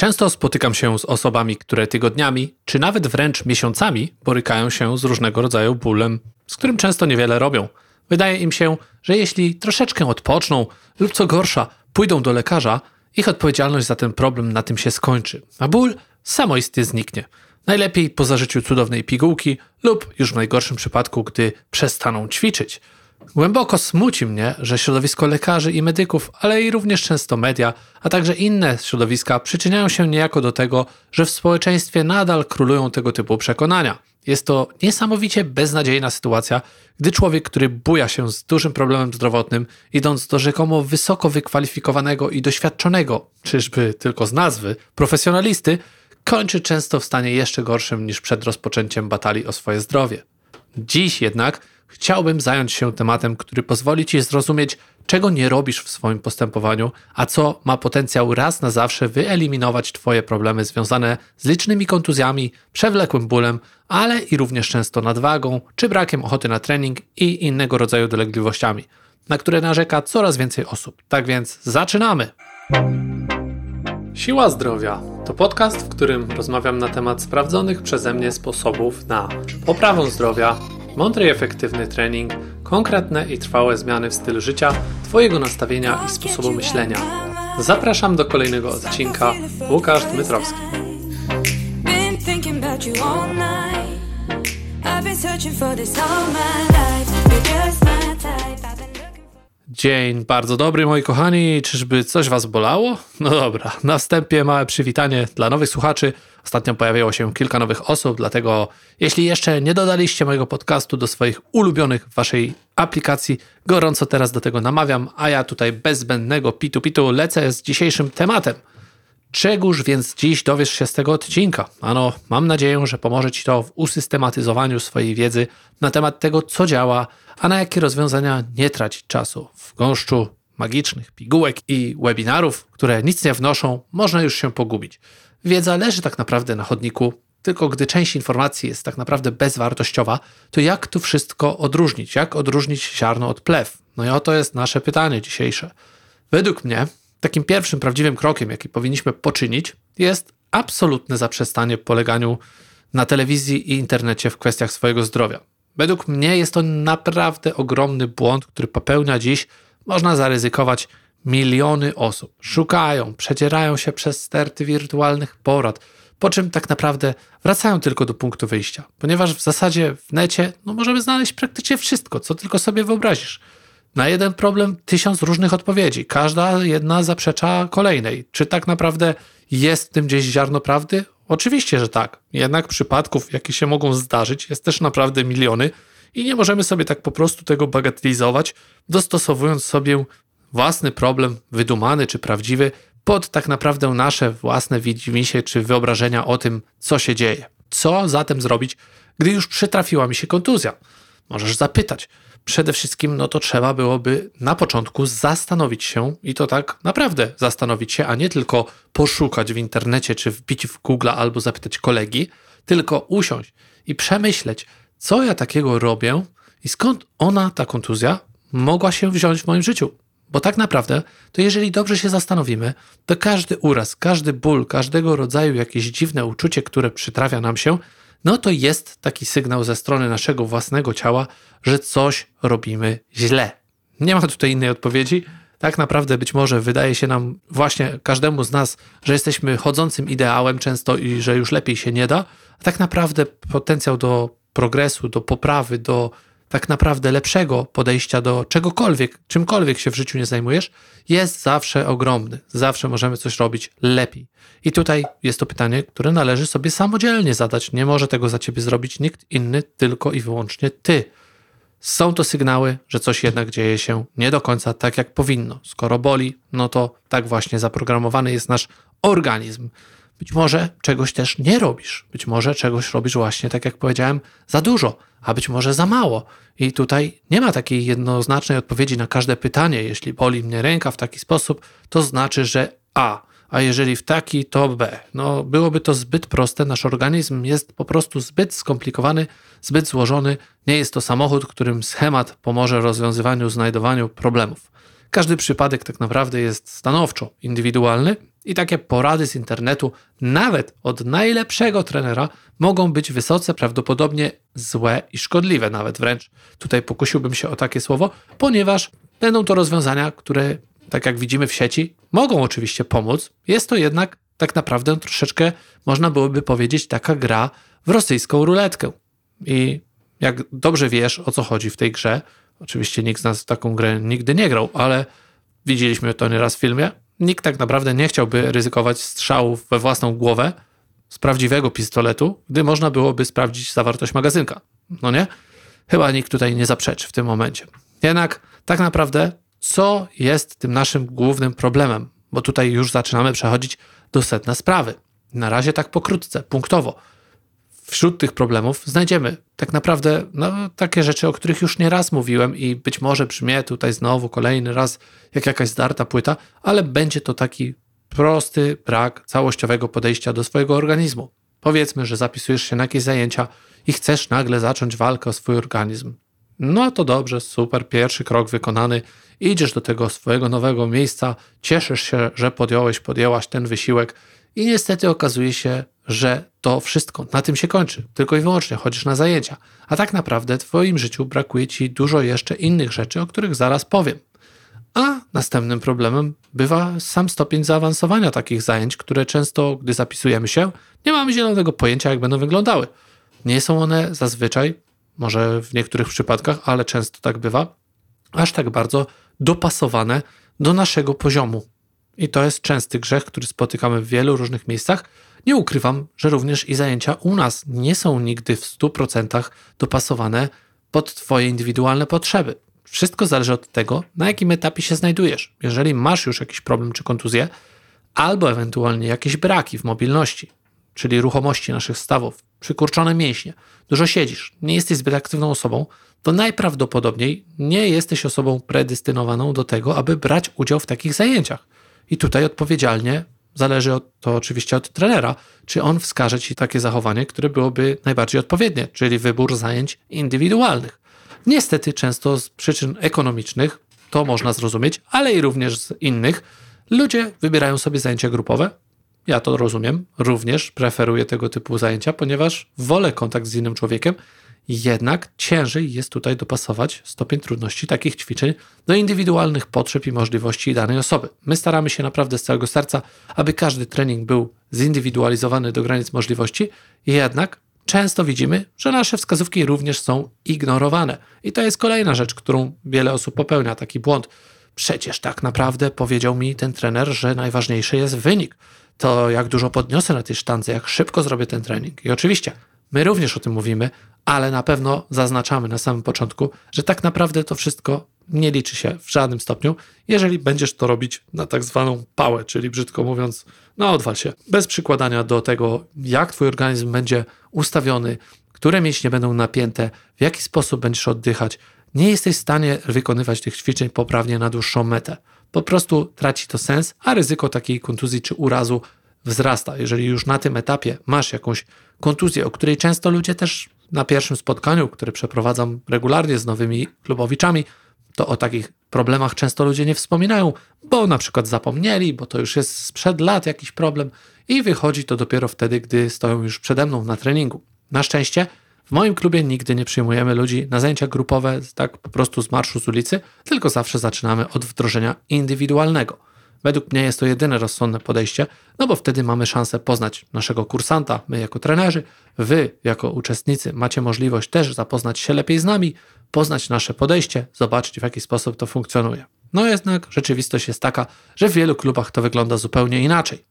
Często spotykam się z osobami, które tygodniami, czy nawet wręcz miesiącami borykają się z różnego rodzaju bólem, z którym często niewiele robią. Wydaje im się, że jeśli troszeczkę odpoczną lub co gorsza, pójdą do lekarza, ich odpowiedzialność za ten problem na tym się skończy, a ból samoistnie zniknie. Najlepiej po zażyciu cudownej pigułki lub już w najgorszym przypadku, gdy przestaną ćwiczyć. Głęboko smuci mnie, że środowisko lekarzy i medyków, ale i również często media, a także inne środowiska przyczyniają się niejako do tego, że w społeczeństwie nadal królują tego typu przekonania. Jest to niesamowicie beznadziejna sytuacja, gdy człowiek, który buja się z dużym problemem zdrowotnym, idąc do rzekomo wysoko wykwalifikowanego i doświadczonego, czyżby tylko z nazwy, profesjonalisty, kończy często w stanie jeszcze gorszym niż przed rozpoczęciem batalii o swoje zdrowie. Dziś jednak chciałbym zająć się tematem, który pozwoli Ci zrozumieć, czego nie robisz w swoim postępowaniu, a co ma potencjał raz na zawsze wyeliminować Twoje problemy związane z licznymi kontuzjami, przewlekłym bólem, ale i również często nadwagą czy brakiem ochoty na trening i innego rodzaju dolegliwościami, na które narzeka coraz więcej osób. Tak więc zaczynamy! Siła Zdrowia to podcast, w którym rozmawiam na temat sprawdzonych przeze mnie sposobów na poprawę zdrowia, mądry i efektywny trening, konkretne i trwałe zmiany w stylu życia, Twojego nastawienia i sposobu myślenia. Zapraszam do kolejnego odcinka. Łukasz Dmytrowski. Dzień bardzo dobry, moi kochani. Czyżby coś Was bolało? No dobra, na wstępie małe przywitanie dla nowych słuchaczy. Ostatnio pojawiło się kilka nowych osób, dlatego jeśli jeszcze nie dodaliście mojego podcastu do swoich ulubionych w Waszej aplikacji, gorąco teraz do tego namawiam, a ja tutaj bez zbędnego pitu-pitu lecę z dzisiejszym tematem – Czegóż więc dziś dowiesz się z tego odcinka? Ano, mam nadzieję, że pomoże Ci to w usystematyzowaniu swojej wiedzy na temat tego, co działa, a na jakie rozwiązania nie tracić czasu. W gąszczu magicznych pigułek i webinarów, które nic nie wnoszą, można już się pogubić. Wiedza leży tak naprawdę na chodniku, tylko gdy część informacji jest tak naprawdę bezwartościowa, to jak tu wszystko odróżnić? Jak odróżnić ziarno od plew? No i oto jest nasze pytanie dzisiejsze. Według mnie takim pierwszym prawdziwym krokiem, jaki powinniśmy poczynić, jest absolutne zaprzestanie poleganiu na telewizji i internecie w kwestiach swojego zdrowia. Według mnie jest to naprawdę ogromny błąd, który popełnia dziś, można zaryzykować, miliony osób. Szukają, przedzierają się przez sterty wirtualnych porad, po czym tak naprawdę wracają tylko do punktu wyjścia, ponieważ w zasadzie w necie no, możemy znaleźć praktycznie wszystko, co tylko sobie wyobrazisz. Na jeden problem tysiąc różnych odpowiedzi. Każda jedna zaprzecza kolejnej. Czy tak naprawdę jest w tym gdzieś ziarno prawdy? Oczywiście, że tak. Jednak przypadków, jakie się mogą zdarzyć, jest też naprawdę miliony i nie możemy sobie tak po prostu tego bagatelizować, dostosowując sobie własny problem, wydumany czy prawdziwy, pod tak naprawdę nasze własne widzimisię czy wyobrażenia o tym, co się dzieje. Co zatem zrobić, gdy już przytrafiła mi się kontuzja? Możesz zapytać, przede wszystkim no to trzeba byłoby na początku zastanowić się i to tak naprawdę zastanowić się, a nie tylko poszukać w internecie czy wbić w Google albo zapytać kolegi, tylko usiąść i przemyśleć, co ja takiego robię i skąd ona, ta kontuzja, mogła się wziąć w moim życiu. Bo tak naprawdę, to jeżeli dobrze się zastanowimy, to każdy uraz, każdy ból, każdego rodzaju jakieś dziwne uczucie, które przytrafia nam się, no to jest taki sygnał ze strony naszego własnego ciała, że coś robimy źle. Nie ma tutaj innej odpowiedzi. Tak naprawdę być może wydaje się nam właśnie każdemu z nas, że jesteśmy chodzącym ideałem często i że już lepiej się nie da, a tak naprawdę potencjał do progresu, do poprawy, do tak naprawdę lepszego podejścia do czegokolwiek, czymkolwiek się w życiu nie zajmujesz, jest zawsze ogromny. Zawsze możemy coś robić lepiej. I tutaj jest to pytanie, które należy sobie samodzielnie zadać. Nie może tego za ciebie zrobić nikt inny, tylko i wyłącznie ty. Są to sygnały, że coś jednak dzieje się nie do końca tak, jak powinno. Skoro boli, no to tak właśnie zaprogramowany jest nasz organizm. Być może czegoś też nie robisz. Być może czegoś robisz właśnie, tak jak powiedziałem, za dużo, a być może za mało. I tutaj nie ma takiej jednoznacznej odpowiedzi na każde pytanie. Jeśli boli mnie ręka w taki sposób, to znaczy, że A, a jeżeli w taki, to B. No, byłoby to zbyt proste. Nasz organizm jest po prostu zbyt skomplikowany, zbyt złożony. Nie jest to samochód, którym schemat pomoże rozwiązywaniu, znajdowaniu problemów. Każdy przypadek tak naprawdę jest stanowczo indywidualny I takie porady z internetu, nawet od najlepszego trenera, mogą być wysoce prawdopodobnie złe i szkodliwe, nawet wręcz. Tutaj pokusiłbym się o takie słowo, ponieważ będą to rozwiązania, które, tak jak widzimy w sieci, mogą oczywiście pomóc. Jest to jednak tak naprawdę troszeczkę, można byłoby powiedzieć, taka gra w rosyjską ruletkę. I jak dobrze wiesz, o co chodzi w tej grze, oczywiście nikt z nas w taką grę nigdy nie grał, ale widzieliśmy to nieraz w filmie, nikt tak naprawdę nie chciałby ryzykować strzałów we własną głowę z prawdziwego pistoletu, gdy można byłoby sprawdzić zawartość magazynka. No nie? Chyba nikt tutaj nie zaprzeczy w tym momencie. Jednak tak naprawdę, co jest tym naszym głównym problemem? Bo tutaj już zaczynamy przechodzić do sedna sprawy. Na razie tak pokrótce, punktowo. Wśród tych problemów znajdziemy tak naprawdę no, takie rzeczy, o których już nie raz mówiłem i być może brzmię tutaj znowu kolejny raz jak jakaś zdarta płyta, ale będzie to taki prosty brak całościowego podejścia do swojego organizmu. Powiedzmy, że zapisujesz się na jakieś zajęcia i chcesz nagle zacząć walkę o swój organizm. No to dobrze, super, pierwszy krok wykonany. Idziesz do tego swojego nowego miejsca, cieszysz się, że podjąłeś, podjęłaś ten wysiłek i niestety okazuje się, że to wszystko na tym się kończy. Tylko i wyłącznie chodzisz na zajęcia. A tak naprawdę w Twoim życiu brakuje Ci dużo jeszcze innych rzeczy, o których zaraz powiem. A następnym problemem bywa sam stopień zaawansowania takich zajęć, które często, gdy zapisujemy się, nie mamy zielonego pojęcia, jak będą wyglądały. Nie są one zazwyczaj, może w niektórych przypadkach, ale często tak bywa, aż tak bardzo dopasowane do naszego poziomu. I to jest częsty grzech, który spotykamy w wielu różnych miejscach. Nie ukrywam, że również i zajęcia u nas nie są nigdy w 100% dopasowane pod Twoje indywidualne potrzeby. Wszystko zależy od tego, na jakim etapie się znajdujesz. Jeżeli masz już jakiś problem czy kontuzję, albo ewentualnie jakieś braki w mobilności, czyli ruchomości naszych stawów, przykurczone mięśnie, dużo siedzisz, nie jesteś zbyt aktywną osobą, to najprawdopodobniej nie jesteś osobą predestynowaną do tego, aby brać udział w takich zajęciach. I tutaj odpowiedzialnie zależy od, to oczywiście od trenera, czy on wskaże ci takie zachowanie, które byłoby najbardziej odpowiednie, czyli wybór zajęć indywidualnych. Niestety, często z przyczyn ekonomicznych, to można zrozumieć, ale i również z innych, ludzie wybierają sobie zajęcia grupowe. Ja to rozumiem, również preferuję tego typu zajęcia, ponieważ wolę kontakt z innym człowiekiem jednak ciężej jest tutaj dopasować stopień trudności takich ćwiczeń do indywidualnych potrzeb i możliwości danej osoby. My staramy się naprawdę z całego serca, aby każdy trening był zindywidualizowany do granic możliwości, jednak często widzimy, że nasze wskazówki również są ignorowane. I to jest kolejna rzecz, którą wiele osób popełnia, taki błąd. Przecież tak naprawdę powiedział mi ten trener, że najważniejszy jest wynik. To jak dużo podniosę na tej sztance, jak szybko zrobię ten trening. I oczywiście My również o tym mówimy, ale na pewno zaznaczamy na samym początku, że tak naprawdę to wszystko nie liczy się w żadnym stopniu, jeżeli będziesz to robić na tak zwaną pałę, czyli brzydko mówiąc, no odwal się, bez przykładania do tego, jak twój organizm będzie ustawiony, które mięśnie będą napięte, w jaki sposób będziesz oddychać. Nie jesteś w stanie wykonywać tych ćwiczeń poprawnie na dłuższą metę. Po prostu traci to sens, a ryzyko takiej kontuzji czy urazu wzrasta. Jeżeli już na tym etapie masz jakąś kontuzję, o której często ludzie też na pierwszym spotkaniu, które przeprowadzam regularnie z nowymi klubowiczami, to o takich problemach często ludzie nie wspominają, bo na przykład zapomnieli, bo to już jest sprzed lat jakiś problem i wychodzi to dopiero wtedy, gdy stoją już przede mną na treningu. Na szczęście w moim klubie nigdy nie przyjmujemy ludzi na zajęcia grupowe tak po prostu z marszu z ulicy, tylko zawsze zaczynamy od wdrożenia indywidualnego. Według mnie jest to jedyne rozsądne podejście, no bo wtedy mamy szansę poznać naszego kursanta, my jako trenerzy, wy jako uczestnicy macie możliwość też zapoznać się lepiej z nami, poznać nasze podejście, zobaczyć w jaki sposób to funkcjonuje. No jednak rzeczywistość jest taka, że w wielu klubach to wygląda zupełnie inaczej.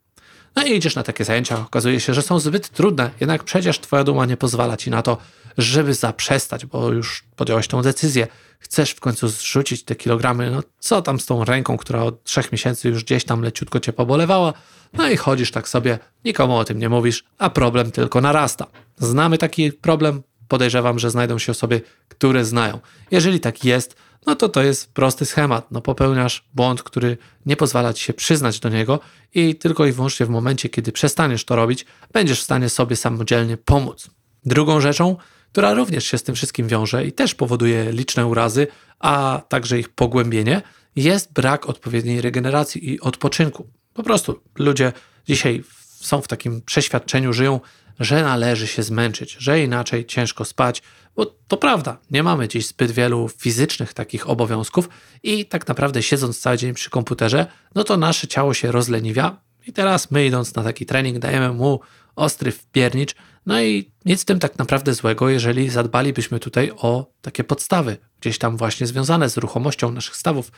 No i idziesz na takie zajęcia, okazuje się, że są zbyt trudne, jednak przecież twoja duma nie pozwala ci na to, żeby zaprzestać, bo już podjąłeś tą decyzję. Chcesz w końcu zrzucić te kilogramy, no co tam z tą ręką, która od trzech miesięcy już gdzieś tam leciutko cię pobolewała, no i chodzisz tak sobie, nikomu o tym nie mówisz, a problem tylko narasta. Znamy taki problem, podejrzewam, że znajdą się osoby, które znają. Jeżeli tak jest, no to to jest prosty schemat. No popełniasz błąd, który nie pozwala ci się przyznać do niego i tylko i wyłącznie w momencie, kiedy przestaniesz to robić, będziesz w stanie sobie samodzielnie pomóc. Drugą rzeczą, która również się z tym wszystkim wiąże i też powoduje liczne urazy, a także ich pogłębienie, jest brak odpowiedniej regeneracji i odpoczynku. Po prostu ludzie dzisiaj są w takim przeświadczeniu, żyją, że należy się zmęczyć, że inaczej ciężko spać, bo to prawda, nie mamy dziś zbyt wielu fizycznych takich obowiązków i tak naprawdę siedząc cały dzień przy komputerze, no to nasze ciało się rozleniwia i teraz my idąc na taki trening dajemy mu ostry wpiernicz, no i nic w tym tak naprawdę złego, jeżeli zadbalibyśmy tutaj o takie podstawy, gdzieś tam właśnie związane z ruchomością naszych stawów,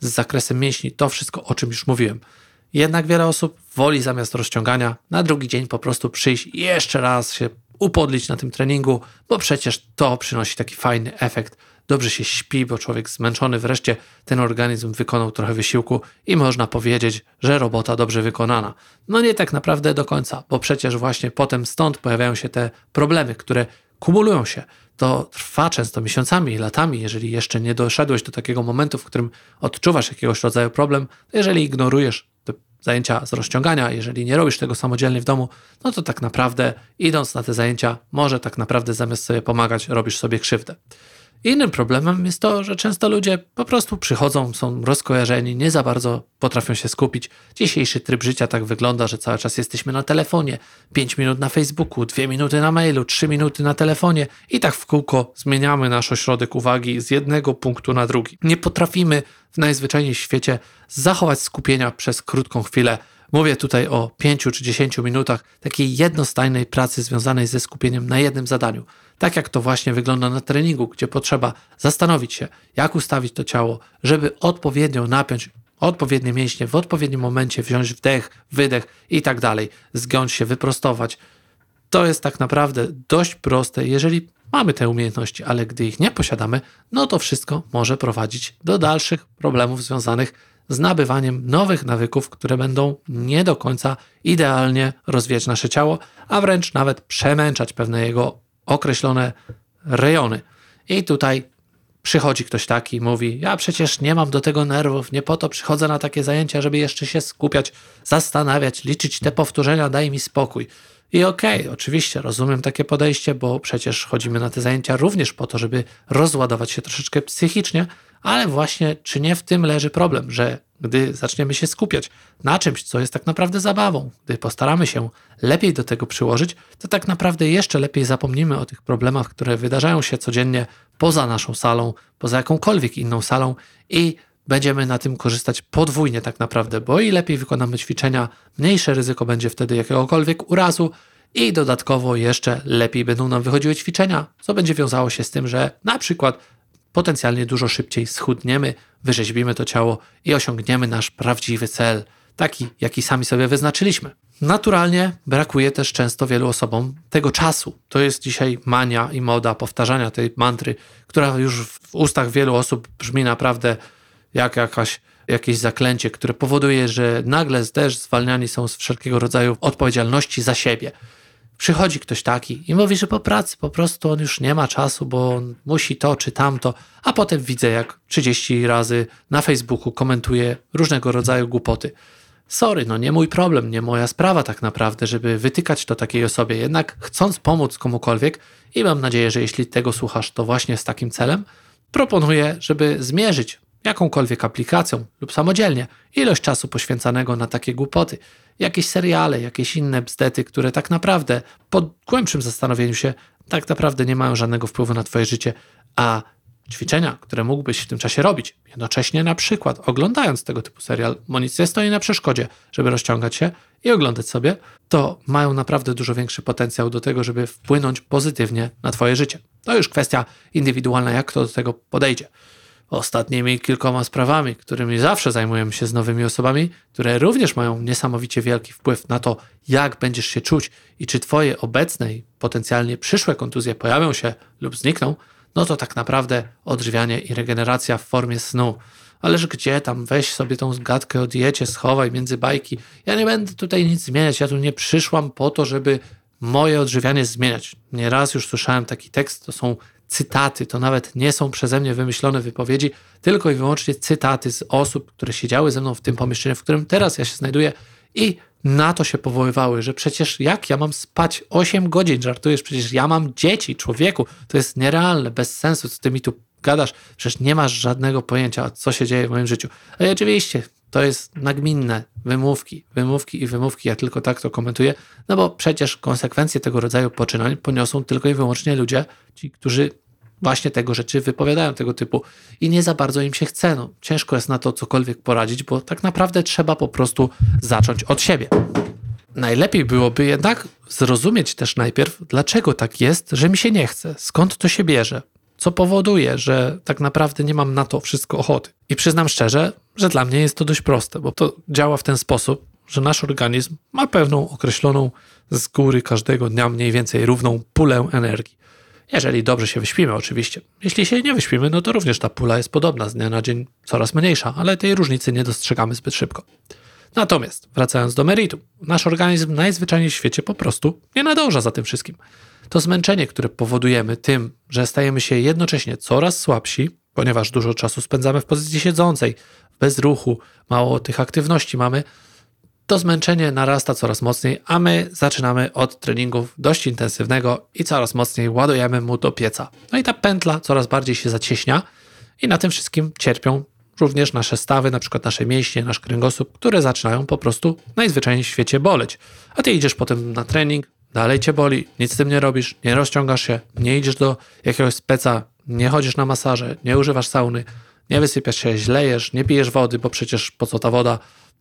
z zakresem mięśni, to wszystko o czym już mówiłem. Jednak wiele osób woli zamiast rozciągania na drugi dzień po prostu przyjść i jeszcze raz się upodlić na tym treningu, bo przecież to przynosi taki fajny efekt. Dobrze się śpi, bo człowiek zmęczony, wreszcie ten organizm wykonał trochę wysiłku i można powiedzieć, że robota dobrze wykonana. No nie tak naprawdę do końca, bo przecież właśnie potem stąd pojawiają się te problemy, które kumulują się. To trwa często miesiącami i latami, jeżeli jeszcze nie doszedłeś do takiego momentu, w którym odczuwasz jakiegoś rodzaju problem, to jeżeli ignorujesz zajęcia z rozciągania, jeżeli nie robisz tego samodzielnie w domu, no to tak naprawdę idąc na te zajęcia, może tak naprawdę zamiast sobie pomagać, robisz sobie krzywdę. Innym problemem jest to, że często ludzie po prostu przychodzą, są rozkojarzeni, nie za bardzo potrafią się skupić. Dzisiejszy tryb życia tak wygląda, że cały czas jesteśmy na telefonie, 5 minut na Facebooku, 2 minuty na mailu, 3 minuty na telefonie i tak w kółko zmieniamy nasz ośrodek uwagi z jednego punktu na drugi. Nie potrafimy w najzwyczajniej świecie zachować skupienia przez krótką chwilę. Mówię tutaj o 5 czy 10 minutach takiej jednostajnej pracy związanej ze skupieniem na jednym zadaniu. Tak jak to właśnie wygląda na treningu, gdzie potrzeba zastanowić się, jak ustawić to ciało, żeby odpowiednio napiąć odpowiednie mięśnie, w odpowiednim momencie wziąć wdech, wydech i tak dalej, zgiąć się, wyprostować. To jest tak naprawdę dość proste, jeżeli mamy te umiejętności, ale gdy ich nie posiadamy, no to wszystko może prowadzić do dalszych problemów związanych z nabywaniem nowych nawyków, które będą nie do końca idealnie rozwijać nasze ciało, a wręcz nawet przemęczać pewne jego określone rejony. I tutaj przychodzi ktoś taki i mówi: Ja przecież nie mam do tego nerwów, nie po to przychodzę na takie zajęcia, żeby jeszcze się skupiać, zastanawiać, liczyć te powtórzenia, daj mi spokój. I okej, okay, oczywiście rozumiem takie podejście, bo przecież chodzimy na te zajęcia również po to, żeby rozładować się troszeczkę psychicznie, ale właśnie czy nie w tym leży problem, że gdy zaczniemy się skupiać na czymś, co jest tak naprawdę zabawą, gdy postaramy się lepiej do tego przyłożyć, to tak naprawdę jeszcze lepiej zapomnimy o tych problemach, które wydarzają się codziennie poza naszą salą, poza jakąkolwiek inną salą i będziemy na tym korzystać podwójnie tak naprawdę, bo i lepiej wykonamy ćwiczenia, mniejsze ryzyko będzie wtedy jakiegokolwiek urazu i dodatkowo jeszcze lepiej będą nam wychodziły ćwiczenia, co będzie wiązało się z tym, że na przykład potencjalnie dużo szybciej schudniemy, wyrzeźbimy to ciało i osiągniemy nasz prawdziwy cel, taki jaki sami sobie wyznaczyliśmy. Naturalnie brakuje też często wielu osobom tego czasu. To jest dzisiaj mania i moda powtarzania tej mantry, która już w ustach wielu osób brzmi naprawdę jak jakaś, jakieś zaklęcie, które powoduje, że nagle też zwalniani są z wszelkiego rodzaju odpowiedzialności za siebie. Przychodzi ktoś taki i mówi, że po pracy po prostu on już nie ma czasu, bo on musi to czy tamto, a potem widzę, jak 30 razy na Facebooku komentuje różnego rodzaju głupoty. Sorry, no nie mój problem, nie moja sprawa tak naprawdę, żeby wytykać to takiej osobie. Jednak chcąc pomóc komukolwiek i mam nadzieję, że jeśli tego słuchasz, to właśnie z takim celem, proponuję, żeby zmierzyć jakąkolwiek aplikacją lub samodzielnie. Ilość czasu poświęcanego na takie głupoty, jakieś seriale, jakieś inne bzdety, które tak naprawdę po głębszym zastanowieniu się tak naprawdę nie mają żadnego wpływu na Twoje życie, a ćwiczenia, które mógłbyś w tym czasie robić, jednocześnie na przykład oglądając tego typu serial, bo nic nie stoi na przeszkodzie, żeby rozciągać się i oglądać sobie, to mają naprawdę dużo większy potencjał do tego, żeby wpłynąć pozytywnie na Twoje życie. To już kwestia indywidualna, jak kto do tego podejdzie ostatnimi kilkoma sprawami, którymi zawsze zajmujemy się z nowymi osobami, które również mają niesamowicie wielki wpływ na to, jak będziesz się czuć i czy Twoje obecne i potencjalnie przyszłe kontuzje pojawią się lub znikną, no to tak naprawdę odżywianie i regeneracja w formie snu. Ależ gdzie tam, weź sobie tą zgadkę o diecie, schowaj między bajki. Ja nie będę tutaj nic zmieniać, ja tu nie przyszłam po to, żeby moje odżywianie zmieniać. Nieraz już słyszałem taki tekst, to są cytaty, to nawet nie są przeze mnie wymyślone wypowiedzi, tylko i wyłącznie cytaty z osób, które siedziały ze mną w tym pomieszczeniu, w którym teraz ja się znajduję i na to się powoływały, że przecież jak ja mam spać 8 godzin, żartujesz, przecież ja mam dzieci, człowieku, to jest nierealne, bez sensu, co ty mi tu gadasz, przecież nie masz żadnego pojęcia, co się dzieje w moim życiu. A oczywiście, to jest nagminne wymówki, wymówki i wymówki. Ja tylko tak to komentuję, no bo przecież konsekwencje tego rodzaju poczynań poniosą tylko i wyłącznie ludzie, ci, którzy właśnie tego rzeczy wypowiadają, tego typu i nie za bardzo im się chce. No, ciężko jest na to cokolwiek poradzić, bo tak naprawdę trzeba po prostu zacząć od siebie. Najlepiej byłoby jednak zrozumieć też najpierw, dlaczego tak jest, że mi się nie chce, skąd to się bierze, co powoduje, że tak naprawdę nie mam na to wszystko ochoty. I przyznam szczerze, że dla mnie jest to dość proste, bo to działa w ten sposób, że nasz organizm ma pewną określoną z góry każdego dnia mniej więcej równą pulę energii. Jeżeli dobrze się wyśpimy, oczywiście. Jeśli się nie wyśpimy, no to również ta pula jest podobna, z dnia na dzień coraz mniejsza, ale tej różnicy nie dostrzegamy zbyt szybko. Natomiast, wracając do meritum, nasz organizm najzwyczajniej w świecie po prostu nie nadąża za tym wszystkim. To zmęczenie, które powodujemy tym, że stajemy się jednocześnie coraz słabsi, ponieważ dużo czasu spędzamy w pozycji siedzącej, bez ruchu, mało tych aktywności mamy, to zmęczenie narasta coraz mocniej, a my zaczynamy od treningów dość intensywnego i coraz mocniej ładujemy mu do pieca. No i ta pętla coraz bardziej się zacieśnia i na tym wszystkim cierpią również nasze stawy, na przykład nasze mięśnie, nasz kręgosłup, które zaczynają po prostu najzwyczajniej w świecie boleć. A ty idziesz potem na trening, dalej cię boli, nic z tym nie robisz, nie rozciągasz się, nie idziesz do jakiegoś speca, nie chodzisz na masaże, nie używasz sauny, nie wysypiasz się, źle jesz, nie pijesz wody, bo przecież po co ta woda?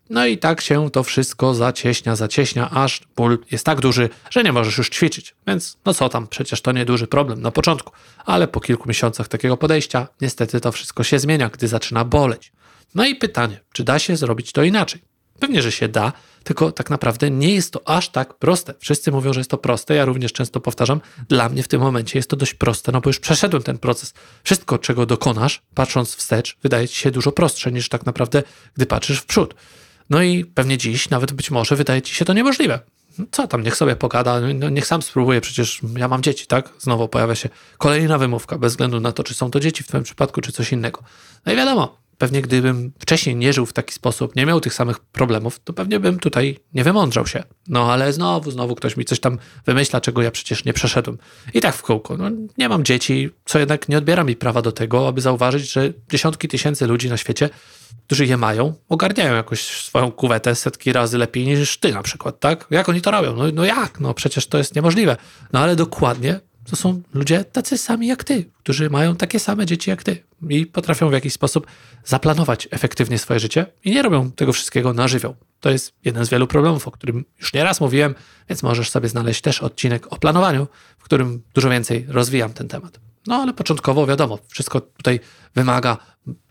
No i tak się to wszystko zacieśnia, zacieśnia, aż ból jest tak duży, że nie możesz już ćwiczyć. Więc no co tam, przecież to nie duży problem na początku, ale po kilku miesiącach takiego podejścia, niestety to wszystko się zmienia, gdy zaczyna boleć. No i pytanie, czy da się zrobić to inaczej? Pewnie, że się da, tylko tak naprawdę nie jest to aż tak proste. Wszyscy mówią, że jest to proste, ja również często powtarzam, dla mnie w tym momencie jest to dość proste, no bo już przeszedłem ten proces. Wszystko, czego dokonasz, patrząc wstecz, wydaje ci się dużo prostsze niż tak naprawdę, gdy patrzysz w przód. No i pewnie dziś nawet być może wydaje ci się to niemożliwe. No co tam, niech sobie pogada, no niech sam spróbuje, przecież ja mam dzieci, tak? Znowu pojawia się kolejna wymówka, bez względu na to, czy są to dzieci w twoim przypadku, czy coś innego. No i wiadomo, pewnie gdybym wcześniej nie żył w taki sposób, nie miał tych samych problemów, to pewnie bym tutaj nie wymądrzał się. No ale znowu, znowu ktoś mi coś tam wymyśla, czego ja przecież nie przeszedłem. I tak w kółko. No, nie mam dzieci, co jednak nie odbiera mi prawa do tego, aby zauważyć, że dziesiątki tysięcy ludzi na świecie, którzy je mają, ogarniają jakoś swoją kuwetę setki razy lepiej niż ty na przykład, tak? Jak oni to robią? No, no jak? No przecież to jest niemożliwe. No ale dokładnie to są ludzie tacy sami jak ty, którzy mają takie same dzieci jak ty i potrafią w jakiś sposób zaplanować efektywnie swoje życie i nie robią tego wszystkiego na żywioł. To jest jeden z wielu problemów, o którym już nieraz mówiłem, więc możesz sobie znaleźć też odcinek o planowaniu, w którym dużo więcej rozwijam ten temat. No ale początkowo wiadomo, wszystko tutaj wymaga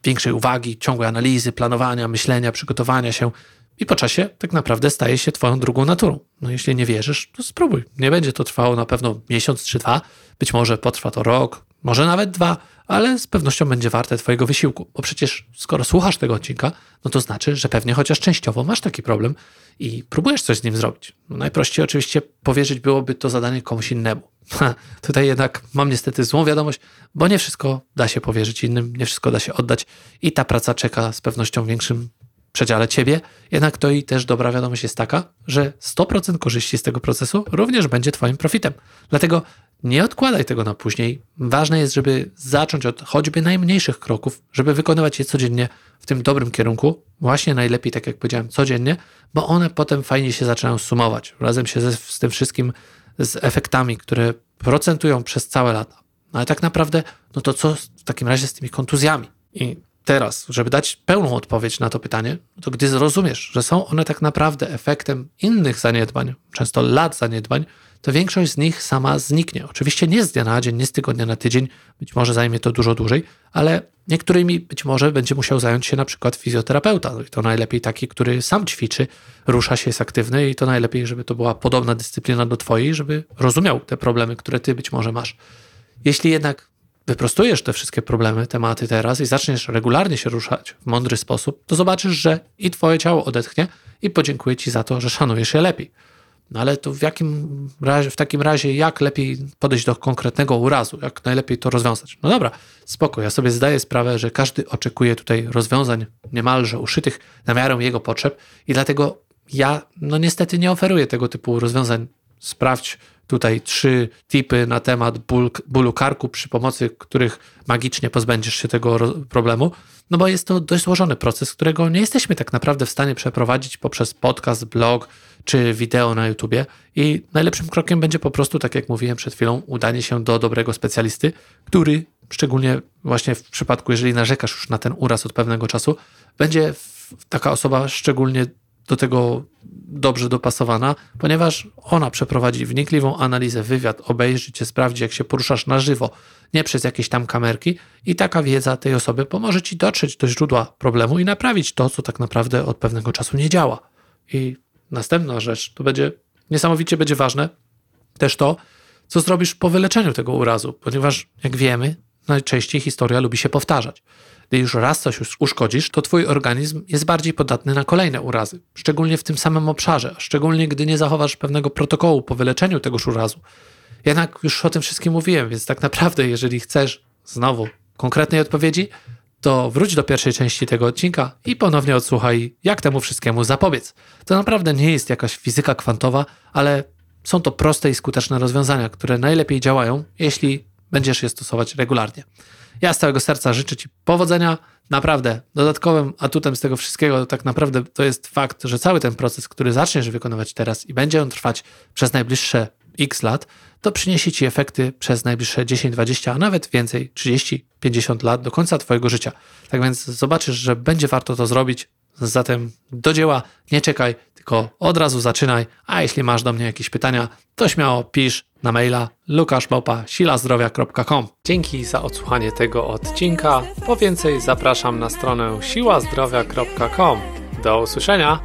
większej uwagi, ciągłej analizy, planowania, myślenia, przygotowania się, i po czasie tak naprawdę staje się twoją drugą naturą. No jeśli nie wierzysz, to spróbuj. Nie będzie to trwało na pewno miesiąc czy dwa, być może potrwa to rok, może nawet dwa, ale z pewnością będzie warte twojego wysiłku, bo przecież skoro słuchasz tego odcinka, no to znaczy, że pewnie chociaż częściowo masz taki problem i próbujesz coś z nim zrobić. No najprościej oczywiście powierzyć byłoby to zadanie komuś innemu. Tutaj jednak mam niestety złą wiadomość, bo nie wszystko da się powierzyć innym, nie wszystko da się oddać i ta praca czeka z pewnością większym przedziale ciebie, jednak to i też dobra wiadomość jest taka, że 100% korzyści z tego procesu również będzie twoim profitem. Dlatego nie odkładaj tego na później. Ważne jest, żeby zacząć od choćby najmniejszych kroków, żeby wykonywać je codziennie w tym dobrym kierunku, właśnie najlepiej, tak jak powiedziałem, codziennie, bo one potem fajnie się zaczynają sumować razem się ze, z tym wszystkim, z efektami, które procentują przez całe lata. No ale tak naprawdę, no to co w takim razie z tymi kontuzjami? I teraz, żeby dać pełną odpowiedź na to pytanie, to gdy zrozumiesz, że są one tak naprawdę efektem innych zaniedbań, często lat zaniedbań, to większość z nich sama zniknie. Oczywiście nie z dnia na dzień, nie z tygodnia na tydzień, być może zajmie to dużo dłużej, ale niektórymi być może będzie musiał zająć się na przykład fizjoterapeuta. No I to najlepiej taki, który sam ćwiczy, rusza się, jest aktywny i to najlepiej, żeby to była podobna dyscyplina do twojej, żeby rozumiał te problemy, które ty być może masz. Jeśli jednak wyprostujesz te wszystkie problemy, tematy teraz i zaczniesz regularnie się ruszać w mądry sposób, to zobaczysz, że i twoje ciało odetchnie i podziękuję ci za to, że szanujesz je lepiej. No ale to w jakim razie, w takim razie, jak lepiej podejść do konkretnego urazu, jak najlepiej to rozwiązać? No dobra, spoko, ja sobie zdaję sprawę, że każdy oczekuje tutaj rozwiązań niemalże uszytych na miarę jego potrzeb i dlatego ja, no niestety nie oferuję tego typu rozwiązań. Sprawdź tutaj trzy tipy na temat ból, bólu karku, przy pomocy których magicznie pozbędziesz się tego problemu, no bo jest to dość złożony proces, którego nie jesteśmy tak naprawdę w stanie przeprowadzić poprzez podcast, blog czy wideo na YouTubie. I najlepszym krokiem będzie po prostu, tak jak mówiłem przed chwilą, udanie się do dobrego specjalisty, który szczególnie właśnie w przypadku, jeżeli narzekasz już na ten uraz od pewnego czasu, będzie taka osoba szczególnie do tego dobrze dopasowana, ponieważ ona przeprowadzi wnikliwą analizę, wywiad, obejrzy cię, sprawdzi, jak się poruszasz na żywo, nie przez jakieś tam kamerki, i taka wiedza tej osoby pomoże ci dotrzeć do źródła problemu i naprawić to, co tak naprawdę od pewnego czasu nie działa. I następna rzecz, to będzie niesamowicie będzie ważne, też to, co zrobisz po wyleczeniu tego urazu, ponieważ jak wiemy, najczęściej historia lubi się powtarzać. Gdy już raz coś uszkodzisz, to twój organizm jest bardziej podatny na kolejne urazy, szczególnie w tym samym obszarze, szczególnie gdy nie zachowasz pewnego protokołu po wyleczeniu tegoż urazu. Jednak już o tym wszystkim mówiłem, więc tak naprawdę, jeżeli chcesz znowu konkretnej odpowiedzi, to wróć do pierwszej części tego odcinka i ponownie odsłuchaj, jak temu wszystkiemu zapobiec. To naprawdę nie jest jakaś fizyka kwantowa, ale są to proste i skuteczne rozwiązania, które najlepiej działają, jeśli będziesz je stosować regularnie. Ja z całego serca życzę Ci powodzenia. Naprawdę, dodatkowym atutem z tego wszystkiego tak naprawdę to jest fakt, że cały ten proces, który zaczniesz wykonywać teraz i będzie on trwać przez najbliższe x lat, to przyniesie Ci efekty przez najbliższe 10, 20, a nawet więcej, 30, 50 lat do końca Twojego życia. Tak więc zobaczysz, że będzie warto to zrobić. Zatem do dzieła, nie czekaj, tylko od razu zaczynaj. A jeśli masz do mnie jakieś pytania, to śmiało pisz na maila lukaszmałpa.silazdrowia.com Dzięki za odsłuchanie tego odcinka. Po więcej zapraszam na stronę siłazdrowia.com. Do usłyszenia!